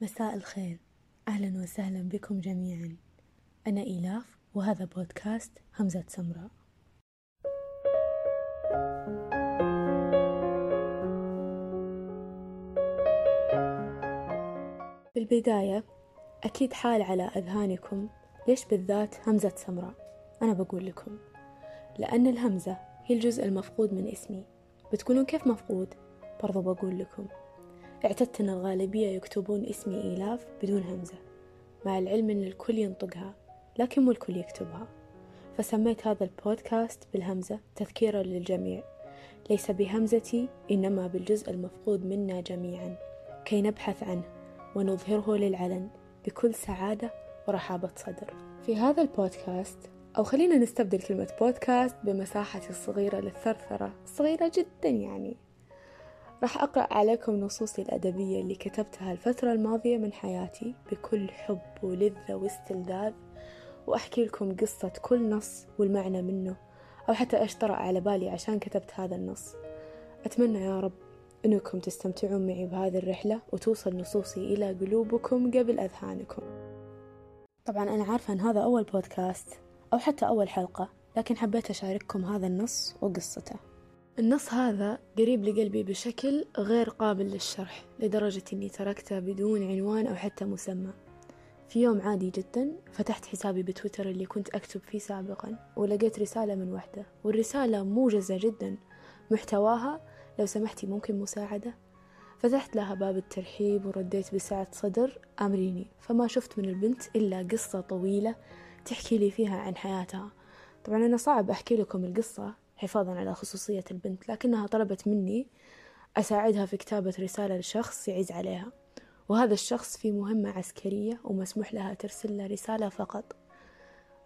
مساء الخير. أهلا وسهلا بكم جميعا. أنا إيلاف وهذا بودكاست همزة سمراء. بالبداية أكيد حال على أذهانكم. ليش بالذات همزة سمراء؟ أنا بقول لكم. لأن الهمزة هي الجزء المفقود من اسمي. بتقولون كيف مفقود؟ برضو بقول لكم. اعتدت أن الغالبية يكتبون اسمي إيلاف بدون همزة. مع العلم أن الكل ينطقها لكن مو الكل يكتبها. فسميت هذا البودكاست بالهمزة تذكيرا للجميع. ليس بهمزتي إنما بالجزء المفقود منا جميعا. كي نبحث عنه ونظهره للعلن بكل سعادة ورحابة صدر. في هذا البودكاست أو خلينا نستبدل كلمة بودكاست بمساحتي الصغيرة للثرثرة. صغيرة جدا يعني. راح أقرأ عليكم نصوصي الأدبية اللي كتبتها الفترة الماضية من حياتي بكل حب ولذة واستلذاذ وأحكي لكم قصة كل نص والمعنى منه أو حتى إيش طرأ على بالي عشان كتبت هذا النص. أتمنى يا رب أنكم تستمتعون معي بهذه الرحلة وتوصل نصوصي إلى قلوبكم قبل أذهانكم. طبعا أنا عارفة أن هذا أول بودكاست أو حتى أول حلقة لكن حبيت أشارككم هذا النص وقصته. النص هذا قريب لقلبي بشكل غير قابل للشرح لدرجة أني تركته بدون عنوان أو حتى مسمى. في يوم عادي جدا فتحت حسابي بتويتر اللي كنت أكتب فيه سابقا ولقيت رسالة من وحدة. والرسالة موجزة جدا محتواها لو سمحتي ممكن مساعدة؟ فتحت لها باب الترحيب ورديت بسعة صدر أمريني. فما شفت من البنت إلا قصة طويلة تحكي لي فيها عن حياتها. طبعا أنا صعب أحكي لكم القصة حفاظا على خصوصية البنت لكنها طلبت مني أساعدها في كتابة رسالة لشخص يعز عليها وهذا الشخص في مهمة عسكرية ومسموح لها ترسل له رسالة فقط.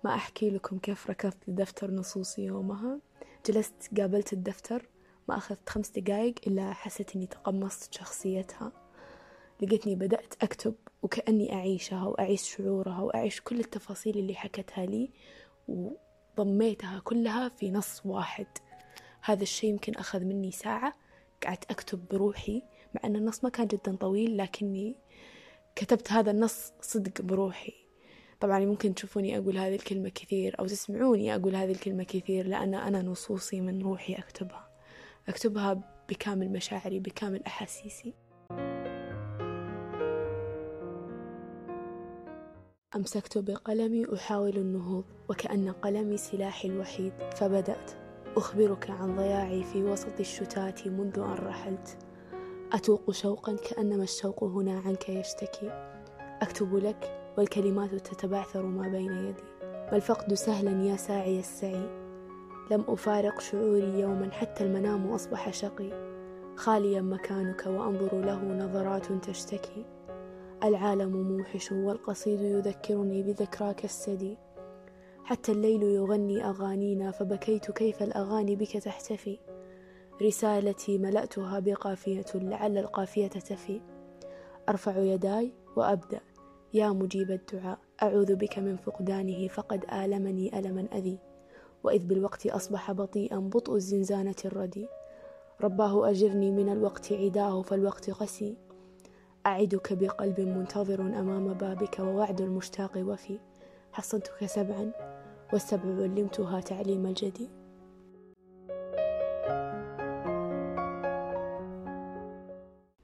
ما أحكي لكم كيف ركضت لدفتر نصوصي يومها. جلست قابلت الدفتر ما أخذت خمس دقايق إلا حسيت إني تقمصت شخصيتها. لقيتني بدأت أكتب وكأني أعيشها وأعيش شعورها وأعيش كل التفاصيل اللي حكتها لي ضميتها كلها في نص واحد. هذا الشيء يمكن أخذ مني ساعة قعدت أكتب بروحي مع أن النص ما كان جدا طويل لكني كتبت هذا النص صدق بروحي. طبعا ممكن تشوفوني أقول هذه الكلمة كثير أو تسمعوني أقول هذه الكلمة كثير لأن أنا نصوصي من روحي أكتبها. أكتبها بكامل مشاعري بكامل أحاسيسي. أمسكت بقلمي أحاول النهوض وكأن قلمي سلاحي الوحيد. فبدأت. أخبرك عن ضياعي في وسط الشتات منذ أن رحلت. أتوق شوقا كأنما الشوق هنا عنك يشتكي. أكتب لك والكلمات تتبعثر ما بين يدي. ما الفقد سهلا يا ساعي السعي. لم أفارق شعوري يوما حتى المنام أصبح شقي. خاليا مكانك وأنظر له نظرات تشتكي. العالم موحش والقصيد يذكرني بذكراك السدي. حتى الليل يغني أغانينا فبكيت كيف الأغاني بك تحتفي. رسالتي ملأتها بقافية لعل القافية تفي. أرفع يداي وأبدأ. يا مجيب الدعاء أعوذ بك من فقدانه فقد آلمني ألما أذي. وإذ بالوقت أصبح بطيئا بطء الزنزانة الردي. رباه أجرني من الوقت عداه فالوقت قسي. أعدك بقلب منتظر أمام بابك ووعد المشتاق وفي. حصنتك سبعا والسبع علمتها تعليم الجدي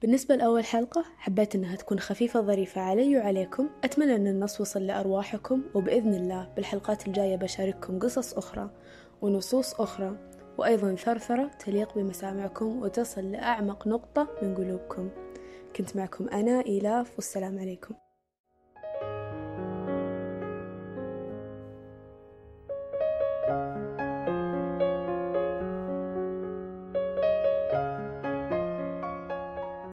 بالنسبة لأول حلقة حبيت أنها تكون خفيفة ظريفة علي وعليكم. أتمنى أن النص وصل لأرواحكم وبإذن الله بالحلقات الجاية بشارككم قصص أخرى ونصوص أخرى وأيضا ثرثرة تليق بمسامعكم وتصل لأعمق نقطة من قلوبكم. كنت معكم أنا إيلاف والسلام عليكم.